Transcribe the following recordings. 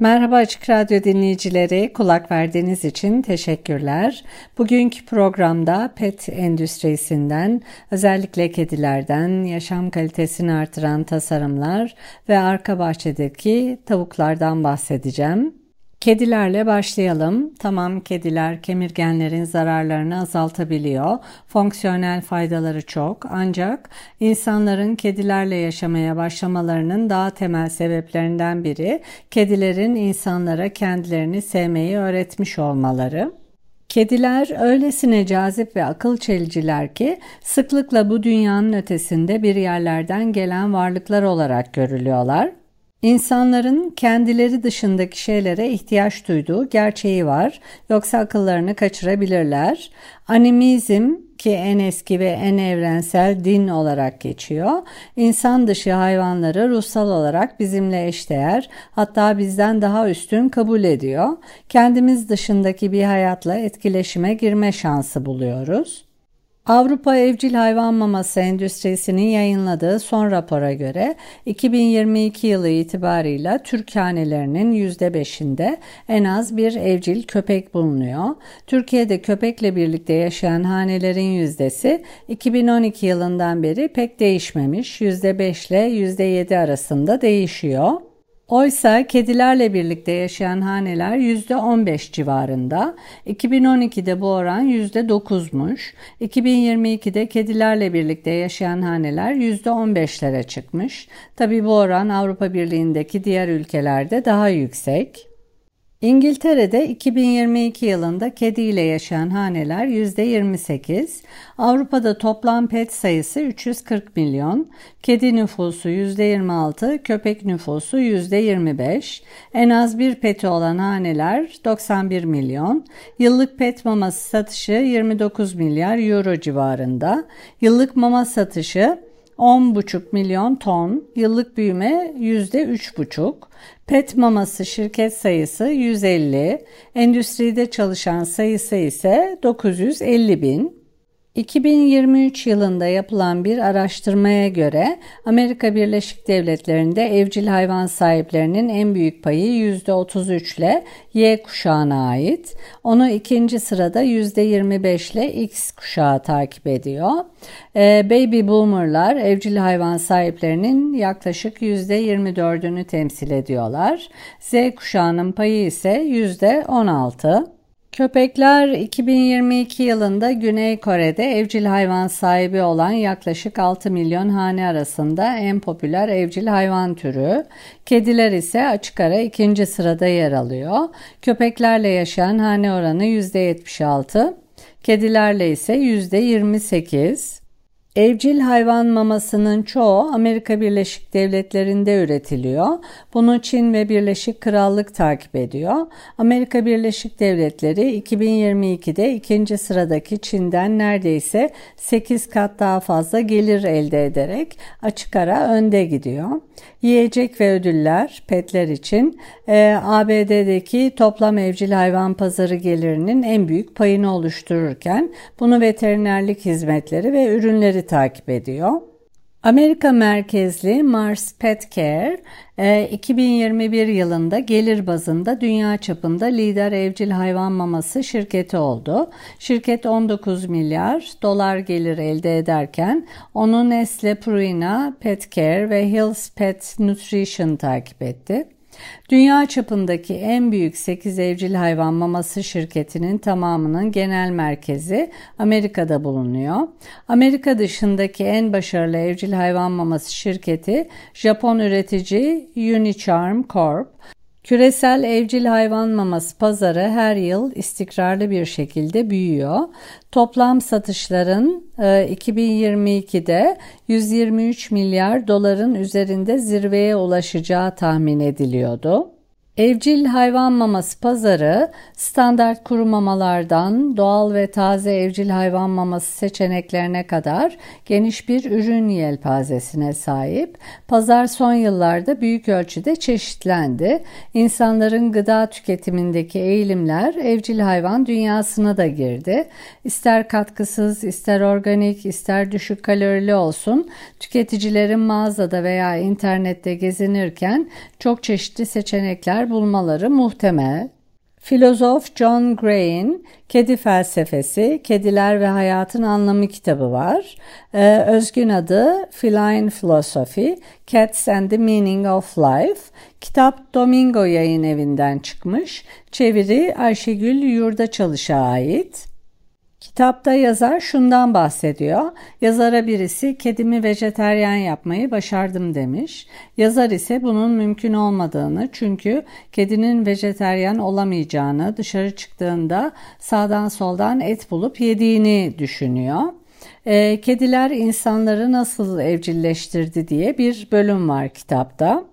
Merhaba Açık Radyo dinleyicileri, kulak verdiğiniz için teşekkürler. Bugünkü programda pet endüstrisinden, özellikle kedilerden, yaşam kalitesini artıran tasarımlar ve arka bahçedeki tavuklardan bahsedeceğim. Kedilerle başlayalım. Tamam kediler kemirgenlerin zararlarını azaltabiliyor. Fonksiyonel faydaları çok. Ancak insanların kedilerle yaşamaya başlamalarının daha temel sebeplerinden biri kedilerin insanlara kendilerini sevmeyi öğretmiş olmaları. Kediler öylesine cazip ve akıl çeliciler ki sıklıkla bu dünyanın ötesinde bir yerlerden gelen varlıklar olarak görülüyorlar. İnsanların kendileri dışındaki şeylere ihtiyaç duyduğu gerçeği var. Yoksa akıllarını kaçırabilirler. Animizm ki en eski ve en evrensel din olarak geçiyor. İnsan dışı hayvanları ruhsal olarak bizimle eşdeğer, hatta bizden daha üstün kabul ediyor. Kendimiz dışındaki bir hayatla etkileşime girme şansı buluyoruz. Avrupa Evcil Hayvan Maması Endüstrisi'nin yayınladığı son rapora göre 2022 yılı itibarıyla Türk hanelerinin %5'inde en az bir evcil köpek bulunuyor. Türkiye'de köpekle birlikte yaşayan hanelerin yüzdesi 2012 yılından beri pek değişmemiş. %5 ile %7 arasında değişiyor. Oysa kedilerle birlikte yaşayan haneler %15 civarında. 2012'de bu oran %9'muş. 2022'de kedilerle birlikte yaşayan haneler %15'lere çıkmış. Tabi bu oran Avrupa Birliği'ndeki diğer ülkelerde daha yüksek. İngiltere'de 2022 yılında kediyle yaşayan haneler %28, Avrupa'da toplam pet sayısı 340 milyon, kedi nüfusu %26, köpek nüfusu %25, en az bir peti olan haneler 91 milyon, yıllık pet maması satışı 29 milyar euro civarında, yıllık mama satışı 10,5 milyon ton, yıllık büyüme %3,5, pet maması şirket sayısı 150, endüstride çalışan sayısı ise 950 bin. 2023 yılında yapılan bir araştırmaya göre Amerika Birleşik Devletleri'nde evcil hayvan sahiplerinin en büyük payı %33 ile Y kuşağına ait. Onu ikinci sırada %25 ile X kuşağı takip ediyor. Ee, baby boomerlar evcil hayvan sahiplerinin yaklaşık %24'ünü temsil ediyorlar. Z kuşağının payı ise %16. Köpekler 2022 yılında Güney Kore'de evcil hayvan sahibi olan yaklaşık 6 milyon hane arasında en popüler evcil hayvan türü. Kediler ise açık ara ikinci sırada yer alıyor. Köpeklerle yaşayan hane oranı %76, kedilerle ise %28. Evcil hayvan mamasının çoğu Amerika Birleşik Devletleri'nde üretiliyor. Bunu Çin ve Birleşik Krallık takip ediyor. Amerika Birleşik Devletleri 2022'de ikinci sıradaki Çin'den neredeyse 8 kat daha fazla gelir elde ederek açık ara önde gidiyor. Yiyecek ve ödüller petler için e, ABD'deki toplam evcil hayvan pazarı gelirinin en büyük payını oluştururken bunu veterinerlik hizmetleri ve ürünleri takip ediyor. Amerika merkezli Mars Pet Care 2021 yılında gelir bazında dünya çapında lider evcil hayvan maması şirketi oldu. Şirket 19 milyar dolar gelir elde ederken onu Nestle Purina Pet Care ve Hills Pet Nutrition takip etti. Dünya çapındaki en büyük 8 evcil hayvan maması şirketinin tamamının genel merkezi Amerika'da bulunuyor. Amerika dışındaki en başarılı evcil hayvan maması şirketi Japon üretici Unicharm Corp. Küresel evcil hayvan maması pazarı her yıl istikrarlı bir şekilde büyüyor. Toplam satışların 2022'de 123 milyar doların üzerinde zirveye ulaşacağı tahmin ediliyordu. Evcil hayvan maması pazarı standart kuru mamalardan doğal ve taze evcil hayvan maması seçeneklerine kadar geniş bir ürün yelpazesine sahip. Pazar son yıllarda büyük ölçüde çeşitlendi. İnsanların gıda tüketimindeki eğilimler evcil hayvan dünyasına da girdi. İster katkısız, ister organik, ister düşük kalorili olsun tüketicilerin mağazada veya internette gezinirken çok çeşitli seçenekler bulmaları muhtemel. Filozof John Gray'in Kedi Felsefesi, Kediler ve Hayatın Anlamı kitabı var. Ee, özgün adı Feline Philosophy, Cats and the Meaning of Life. Kitap Domingo yayın evinden çıkmış. Çeviri Ayşegül Yurda Çalış'a ait. Kitapta yazar şundan bahsediyor. Yazara birisi kedimi vejeteryan yapmayı başardım demiş. Yazar ise bunun mümkün olmadığını çünkü kedinin vejeteryan olamayacağını dışarı çıktığında sağdan soldan et bulup yediğini düşünüyor. E, kediler insanları nasıl evcilleştirdi diye bir bölüm var kitapta.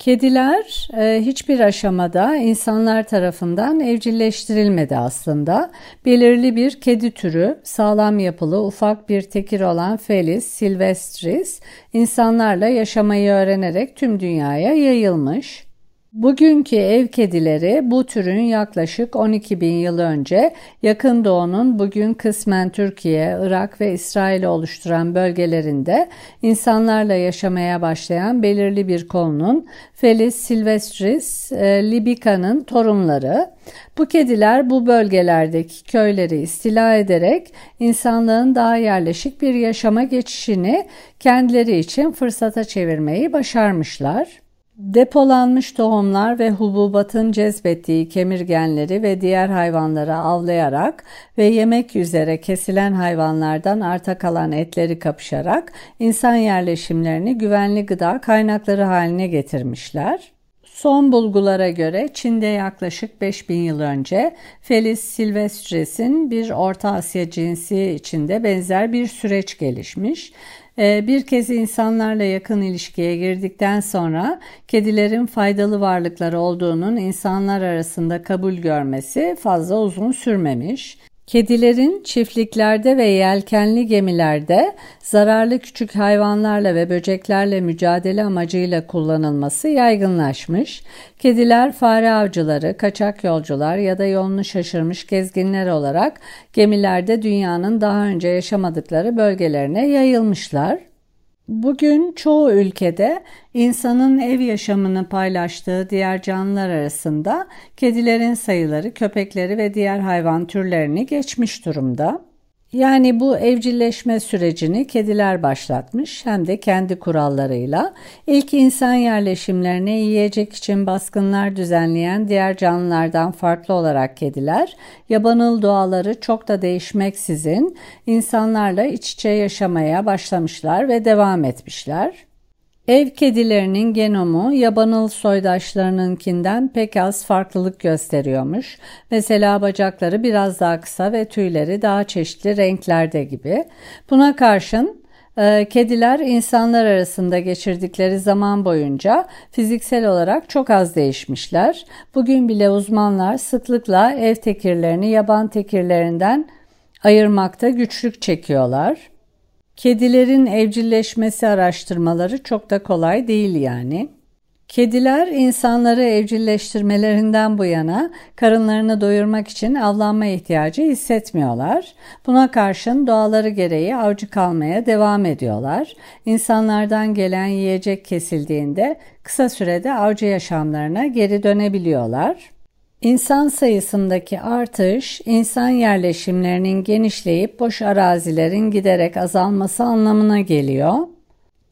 Kediler e, hiçbir aşamada insanlar tarafından evcilleştirilmedi aslında. Belirli bir kedi türü, sağlam yapılı, ufak bir tekir olan Felis silvestris, insanlarla yaşamayı öğrenerek tüm dünyaya yayılmış. Bugünkü ev kedileri bu türün yaklaşık 12 bin yıl önce Yakın Doğu'nun bugün kısmen Türkiye, Irak ve İsrail'i oluşturan bölgelerinde insanlarla yaşamaya başlayan belirli bir kolunun Felis silvestris e, libica'nın torunları. Bu kediler bu bölgelerdeki köyleri istila ederek insanlığın daha yerleşik bir yaşama geçişini kendileri için fırsata çevirmeyi başarmışlar. Depolanmış tohumlar ve hububatın cezbettiği kemirgenleri ve diğer hayvanları avlayarak ve yemek üzere kesilen hayvanlardan arta kalan etleri kapışarak insan yerleşimlerini güvenli gıda kaynakları haline getirmişler. Son bulgulara göre Çin'de yaklaşık 5000 yıl önce Felis silvestris'in bir Orta Asya cinsi içinde benzer bir süreç gelişmiş bir kez insanlarla yakın ilişkiye girdikten sonra kedilerin faydalı varlıklar olduğunun insanlar arasında kabul görmesi fazla uzun sürmemiş. Kedilerin çiftliklerde ve yelkenli gemilerde zararlı küçük hayvanlarla ve böceklerle mücadele amacıyla kullanılması yaygınlaşmış. Kediler fare avcıları, kaçak yolcular ya da yolunu şaşırmış gezginler olarak gemilerde dünyanın daha önce yaşamadıkları bölgelerine yayılmışlar. Bugün çoğu ülkede insanın ev yaşamını paylaştığı diğer canlılar arasında kedilerin sayıları köpekleri ve diğer hayvan türlerini geçmiş durumda. Yani bu evcilleşme sürecini kediler başlatmış hem de kendi kurallarıyla. İlk insan yerleşimlerine yiyecek için baskınlar düzenleyen diğer canlılardan farklı olarak kediler, yabanıl doğaları çok da değişmeksizin insanlarla iç içe yaşamaya başlamışlar ve devam etmişler. Ev kedilerinin genomu yabanıl soydaşlarınınkinden pek az farklılık gösteriyormuş. Mesela bacakları biraz daha kısa ve tüyleri daha çeşitli renklerde gibi. Buna karşın e, Kediler insanlar arasında geçirdikleri zaman boyunca fiziksel olarak çok az değişmişler. Bugün bile uzmanlar sıklıkla ev tekirlerini yaban tekirlerinden ayırmakta güçlük çekiyorlar. Kedilerin evcilleşmesi araştırmaları çok da kolay değil yani. Kediler insanları evcilleştirmelerinden bu yana karınlarını doyurmak için avlanma ihtiyacı hissetmiyorlar. Buna karşın doğaları gereği avcı kalmaya devam ediyorlar. İnsanlardan gelen yiyecek kesildiğinde kısa sürede avcı yaşamlarına geri dönebiliyorlar. İnsan sayısındaki artış, insan yerleşimlerinin genişleyip boş arazilerin giderek azalması anlamına geliyor.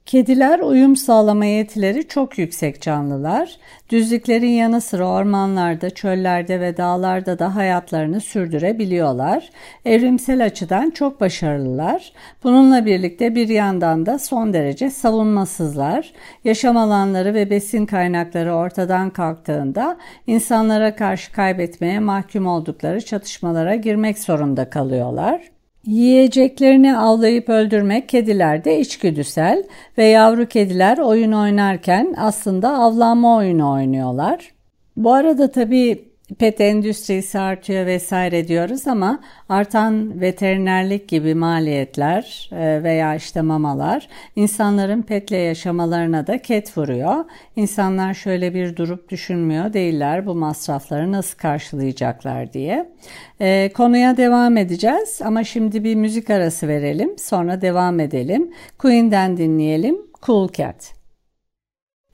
Kediler uyum sağlama yetileri çok yüksek canlılar. Düzlüklerin yanı sıra ormanlarda, çöllerde ve dağlarda da hayatlarını sürdürebiliyorlar. Evrimsel açıdan çok başarılılar. Bununla birlikte bir yandan da son derece savunmasızlar. Yaşam alanları ve besin kaynakları ortadan kalktığında insanlara karşı kaybetmeye mahkum oldukları çatışmalara girmek zorunda kalıyorlar. Yiyeceklerini avlayıp öldürmek kedilerde içgüdüsel ve yavru kediler oyun oynarken aslında avlanma oyunu oynuyorlar. Bu arada tabii pet endüstrisi artıyor vesaire diyoruz ama artan veterinerlik gibi maliyetler e, veya işte mamalar insanların petle yaşamalarına da ket vuruyor. İnsanlar şöyle bir durup düşünmüyor değiller bu masrafları nasıl karşılayacaklar diye. E, konuya devam edeceğiz ama şimdi bir müzik arası verelim sonra devam edelim. Queen'den dinleyelim Cool Cat.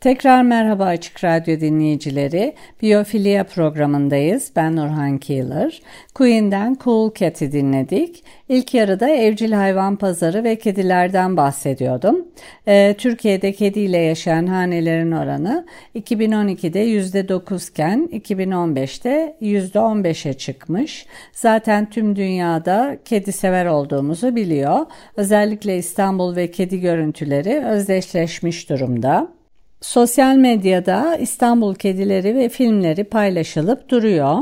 Tekrar merhaba Açık Radyo dinleyicileri. Biyofilia programındayız. Ben Nurhan Keeler. Queen'den Cool Cat'i dinledik. İlk yarıda evcil hayvan pazarı ve kedilerden bahsediyordum. Ee, Türkiye'de kediyle yaşayan hanelerin oranı 2012'de %9 iken 2015'te %15'e çıkmış. Zaten tüm dünyada kedi sever olduğumuzu biliyor. Özellikle İstanbul ve kedi görüntüleri özdeşleşmiş durumda. Sosyal medyada İstanbul kedileri ve filmleri paylaşılıp duruyor.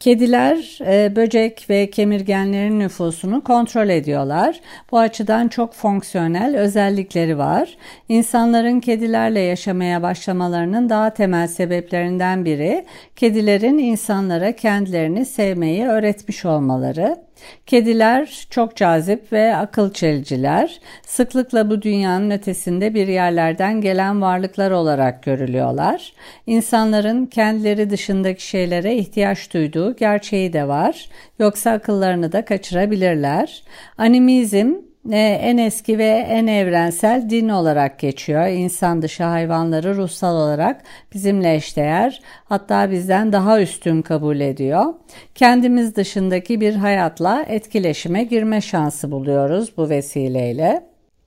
Kediler e, böcek ve kemirgenlerin nüfusunu kontrol ediyorlar. Bu açıdan çok fonksiyonel özellikleri var. İnsanların kedilerle yaşamaya başlamalarının daha temel sebeplerinden biri kedilerin insanlara kendilerini sevmeyi öğretmiş olmaları. Kediler çok cazip ve akıl çeliciler. Sıklıkla bu dünyanın ötesinde bir yerlerden gelen varlıklar olarak görülüyorlar. İnsanların kendileri dışındaki şeylere ihtiyaç duyduğu gerçeği de var. Yoksa akıllarını da kaçırabilirler. Animizm en eski ve en evrensel din olarak geçiyor. İnsan dışı hayvanları ruhsal olarak bizimle eşdeğer hatta bizden daha üstün kabul ediyor. Kendimiz dışındaki bir hayatla etkileşime girme şansı buluyoruz bu vesileyle.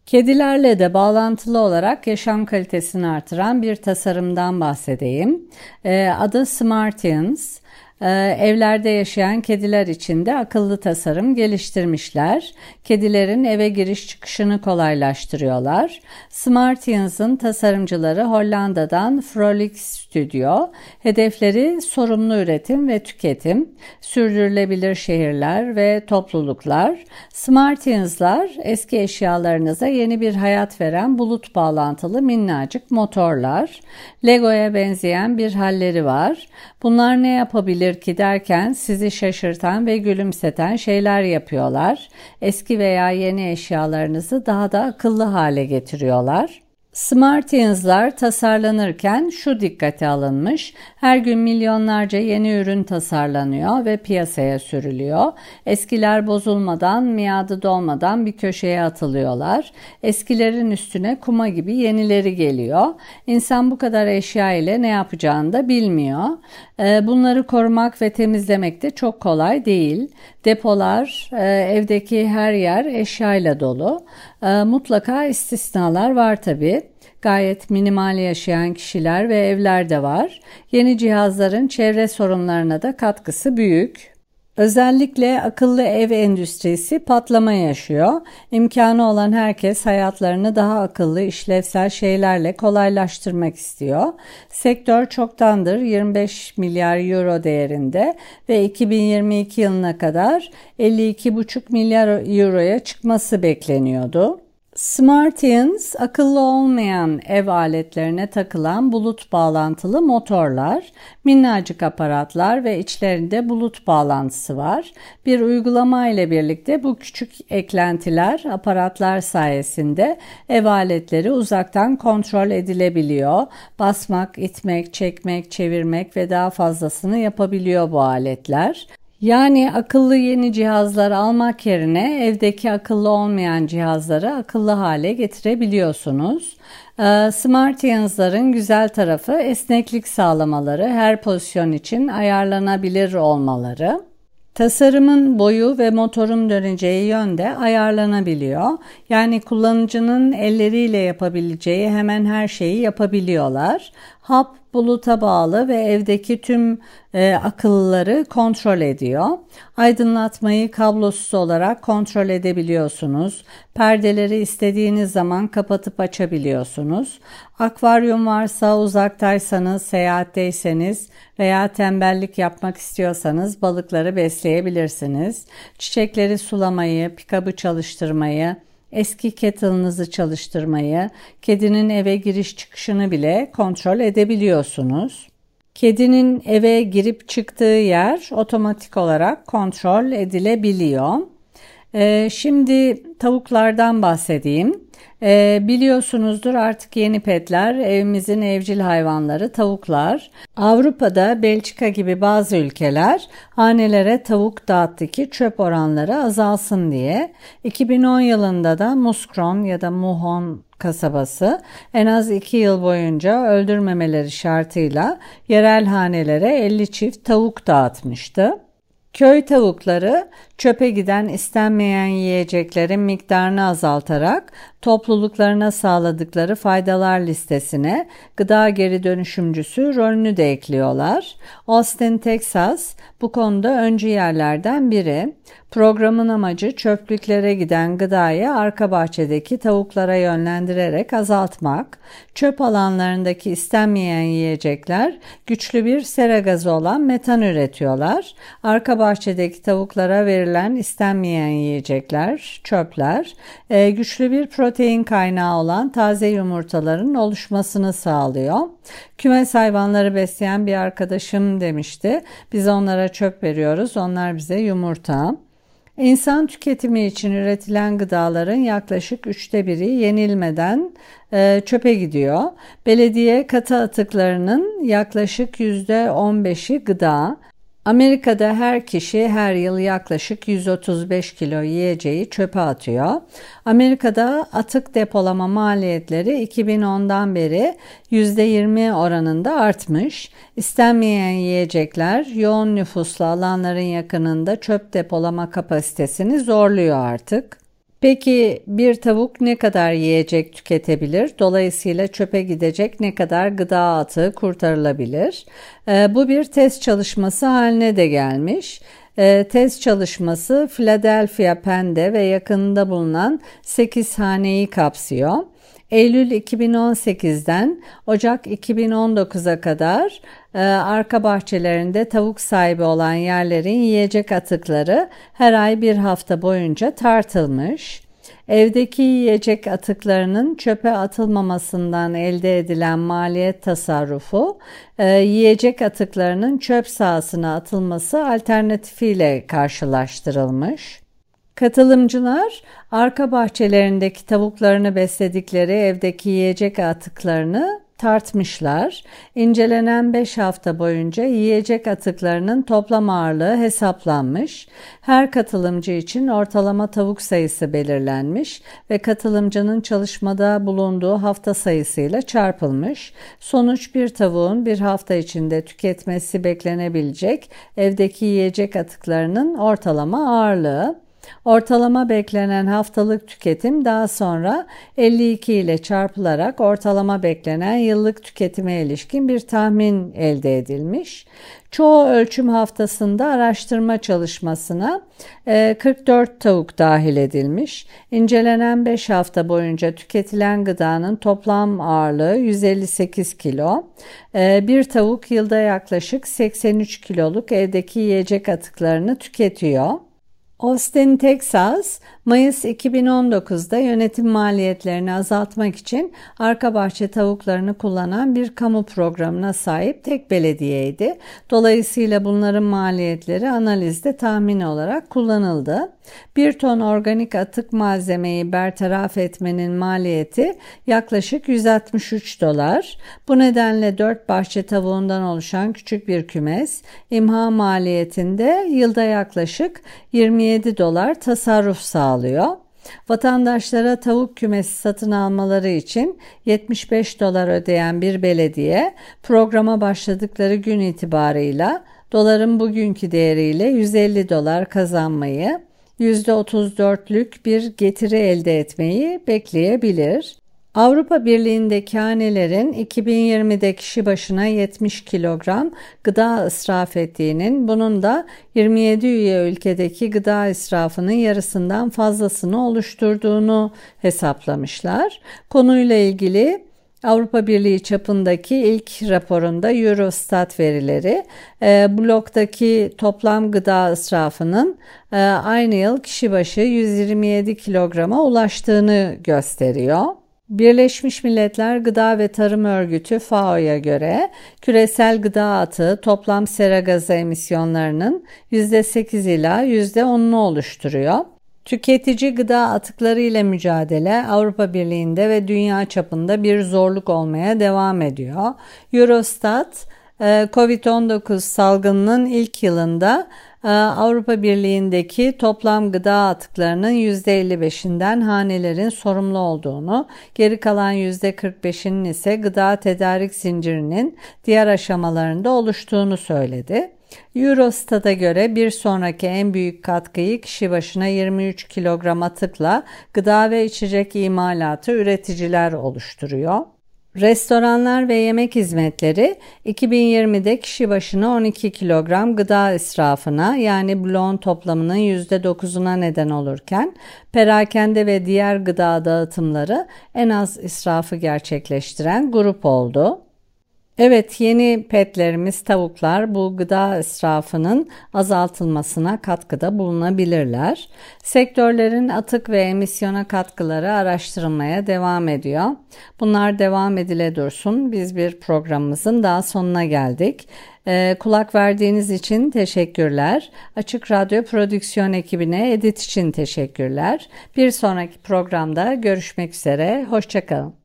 Kedilerle de bağlantılı olarak yaşam kalitesini artıran bir tasarımdan bahsedeyim. Adı Smartians. Ee, evlerde yaşayan kediler için de akıllı tasarım geliştirmişler. Kedilerin eve giriş çıkışını kolaylaştırıyorlar. Smartians'ın tasarımcıları Hollanda'dan Frolic Studio. Hedefleri sorumlu üretim ve tüketim, sürdürülebilir şehirler ve topluluklar. Smartians'lar eski eşyalarınıza yeni bir hayat veren bulut bağlantılı minnacık motorlar. Lego'ya benzeyen bir halleri var. Bunlar ne yapabilir ki derken sizi şaşırtan ve gülümseten şeyler yapıyorlar. Eski veya yeni eşyalarınızı daha da akıllı hale getiriyorlar. Smartians'lar tasarlanırken şu dikkate alınmış. Her gün milyonlarca yeni ürün tasarlanıyor ve piyasaya sürülüyor. Eskiler bozulmadan, miadı dolmadan bir köşeye atılıyorlar. Eskilerin üstüne kuma gibi yenileri geliyor. İnsan bu kadar eşya ile ne yapacağını da bilmiyor. Ee, bunları korumak ve temizlemek de çok kolay değil. Depolar, e, evdeki her yer eşyayla dolu. Ee, mutlaka istisnalar var tabi. Gayet minimal yaşayan kişiler ve evler de var. Yeni cihazların çevre sorunlarına da katkısı büyük. Özellikle akıllı ev endüstrisi patlama yaşıyor. İmkanı olan herkes hayatlarını daha akıllı, işlevsel şeylerle kolaylaştırmak istiyor. Sektör çoktandır 25 milyar euro değerinde ve 2022 yılına kadar 52,5 milyar euroya çıkması bekleniyordu. Smartians akıllı olmayan ev aletlerine takılan bulut bağlantılı motorlar, minnacık aparatlar ve içlerinde bulut bağlantısı var. Bir uygulama ile birlikte bu küçük eklentiler aparatlar sayesinde ev aletleri uzaktan kontrol edilebiliyor. Basmak, itmek, çekmek, çevirmek ve daha fazlasını yapabiliyor bu aletler. Yani akıllı yeni cihazlar almak yerine evdeki akıllı olmayan cihazları akıllı hale getirebiliyorsunuz. Ee, Smart Yansların güzel tarafı esneklik sağlamaları, her pozisyon için ayarlanabilir olmaları. Tasarımın boyu ve motorun döneceği yönde ayarlanabiliyor. Yani kullanıcının elleriyle yapabileceği hemen her şeyi yapabiliyorlar. Hap buluta bağlı ve evdeki tüm e, akıllıları kontrol ediyor. Aydınlatmayı kablosuz olarak kontrol edebiliyorsunuz. Perdeleri istediğiniz zaman kapatıp açabiliyorsunuz. Akvaryum varsa uzaktaysanız, seyahatteyseniz veya tembellik yapmak istiyorsanız balıkları besleyebilirsiniz. Çiçekleri sulamayı, pikabı çalıştırmayı, eski kettle'ınızı çalıştırmayı, kedinin eve giriş çıkışını bile kontrol edebiliyorsunuz. Kedinin eve girip çıktığı yer otomatik olarak kontrol edilebiliyor. Ee, şimdi tavuklardan bahsedeyim. E, biliyorsunuzdur artık yeni petler evimizin evcil hayvanları tavuklar. Avrupa'da Belçika gibi bazı ülkeler hanelere tavuk dağıttı ki çöp oranları azalsın diye. 2010 yılında da Muskron ya da Muhon kasabası en az 2 yıl boyunca öldürmemeleri şartıyla yerel hanelere 50 çift tavuk dağıtmıştı. Köy tavukları çöpe giden istenmeyen yiyeceklerin miktarını azaltarak topluluklarına sağladıkları faydalar listesine gıda geri dönüşümcüsü rolünü de ekliyorlar. Austin, Texas bu konuda öncü yerlerden biri. Programın amacı çöplüklere giden gıdayı arka bahçedeki tavuklara yönlendirerek azaltmak. Çöp alanlarındaki istenmeyen yiyecekler güçlü bir sera gazı olan metan üretiyorlar. Arka bahçedeki tavuklara verilen istenmeyen yiyecekler, çöpler, e, güçlü bir protein kaynağı olan taze yumurtaların oluşmasını sağlıyor. Kümes hayvanları besleyen bir arkadaşım demişti. Biz onlara çöp veriyoruz, onlar bize yumurta. İnsan tüketimi için üretilen gıdaların yaklaşık üçte biri yenilmeden e, çöpe gidiyor. Belediye katı atıklarının yaklaşık yüzde on beşi gıda, Amerika'da her kişi her yıl yaklaşık 135 kilo yiyeceği çöpe atıyor. Amerika'da atık depolama maliyetleri 2010'dan beri %20 oranında artmış. İstenmeyen yiyecekler yoğun nüfuslu alanların yakınında çöp depolama kapasitesini zorluyor artık. Peki bir tavuk ne kadar yiyecek tüketebilir? Dolayısıyla çöpe gidecek ne kadar gıda atığı kurtarılabilir? E, bu bir test çalışması haline de gelmiş. E, test çalışması Philadelphia Penn'de ve yakınında bulunan 8 haneyi kapsıyor. Eylül 2018'den Ocak 2019'a kadar e, arka bahçelerinde tavuk sahibi olan yerlerin yiyecek atıkları her ay bir hafta boyunca tartılmış. Evdeki yiyecek atıklarının çöpe atılmamasından elde edilen maliyet tasarrufu, e, yiyecek atıklarının çöp sahasına atılması alternatifiyle karşılaştırılmış. Katılımcılar arka bahçelerindeki tavuklarını besledikleri evdeki yiyecek atıklarını tartmışlar. İncelenen 5 hafta boyunca yiyecek atıklarının toplam ağırlığı hesaplanmış. Her katılımcı için ortalama tavuk sayısı belirlenmiş ve katılımcının çalışmada bulunduğu hafta sayısıyla çarpılmış. Sonuç bir tavuğun bir hafta içinde tüketmesi beklenebilecek evdeki yiyecek atıklarının ortalama ağırlığı. Ortalama beklenen haftalık tüketim daha sonra 52 ile çarpılarak ortalama beklenen yıllık tüketime ilişkin bir tahmin elde edilmiş. Çoğu ölçüm haftasında araştırma çalışmasına 44 e, tavuk dahil edilmiş. İncelenen 5 hafta boyunca tüketilen gıdanın toplam ağırlığı 158 kilo. E, bir tavuk yılda yaklaşık 83 kiloluk evdeki yiyecek atıklarını tüketiyor. Austin, Texas, Mayıs 2019'da yönetim maliyetlerini azaltmak için arka bahçe tavuklarını kullanan bir kamu programına sahip tek belediyeydi. Dolayısıyla bunların maliyetleri analizde tahmin olarak kullanıldı. Bir ton organik atık malzemeyi bertaraf etmenin maliyeti yaklaşık 163 dolar. Bu nedenle 4 bahçe tavuğundan oluşan küçük bir kümes imha maliyetinde yılda yaklaşık 27 dolar tasarruf sağlıyor. Vatandaşlara tavuk kümesi satın almaları için 75 dolar ödeyen bir belediye programa başladıkları gün itibarıyla doların bugünkü değeriyle 150 dolar kazanmayı, %34'lük bir getiri elde etmeyi bekleyebilir. Avrupa Birliği'ndeki hanelerin 2020'de kişi başına 70 kilogram gıda israf ettiğinin, bunun da 27 üye ülkedeki gıda israfının yarısından fazlasını oluşturduğunu hesaplamışlar. Konuyla ilgili Avrupa Birliği çapındaki ilk raporunda Eurostat verileri e, bloktaki toplam gıda israfının e, aynı yıl kişi başı 127 kilograma ulaştığını gösteriyor. Birleşmiş Milletler Gıda ve Tarım Örgütü FAO'ya göre küresel gıda atığı toplam sera gazı emisyonlarının %8 ila %10'unu oluşturuyor. Tüketici gıda atıkları ile mücadele Avrupa Birliği'nde ve dünya çapında bir zorluk olmaya devam ediyor. Eurostat, e, COVID-19 salgınının ilk yılında Avrupa Birliği'ndeki toplam gıda atıklarının %55'inden hanelerin sorumlu olduğunu, geri kalan %45'inin ise gıda tedarik zincirinin diğer aşamalarında oluştuğunu söyledi. Eurostat'a göre bir sonraki en büyük katkıyı kişi başına 23 kilogram atıkla gıda ve içecek imalatı üreticiler oluştururuyor. Restoranlar ve yemek hizmetleri 2020'de kişi başına 12 kilogram gıda israfına yani bloğun toplamının %9'una neden olurken perakende ve diğer gıda dağıtımları en az israfı gerçekleştiren grup oldu. Evet yeni petlerimiz tavuklar bu gıda israfının azaltılmasına katkıda bulunabilirler. Sektörlerin atık ve emisyona katkıları araştırılmaya devam ediyor. Bunlar devam edile dursun. Biz bir programımızın daha sonuna geldik. Ee, kulak verdiğiniz için teşekkürler. Açık Radyo Prodüksiyon ekibine edit için teşekkürler. Bir sonraki programda görüşmek üzere. Hoşçakalın.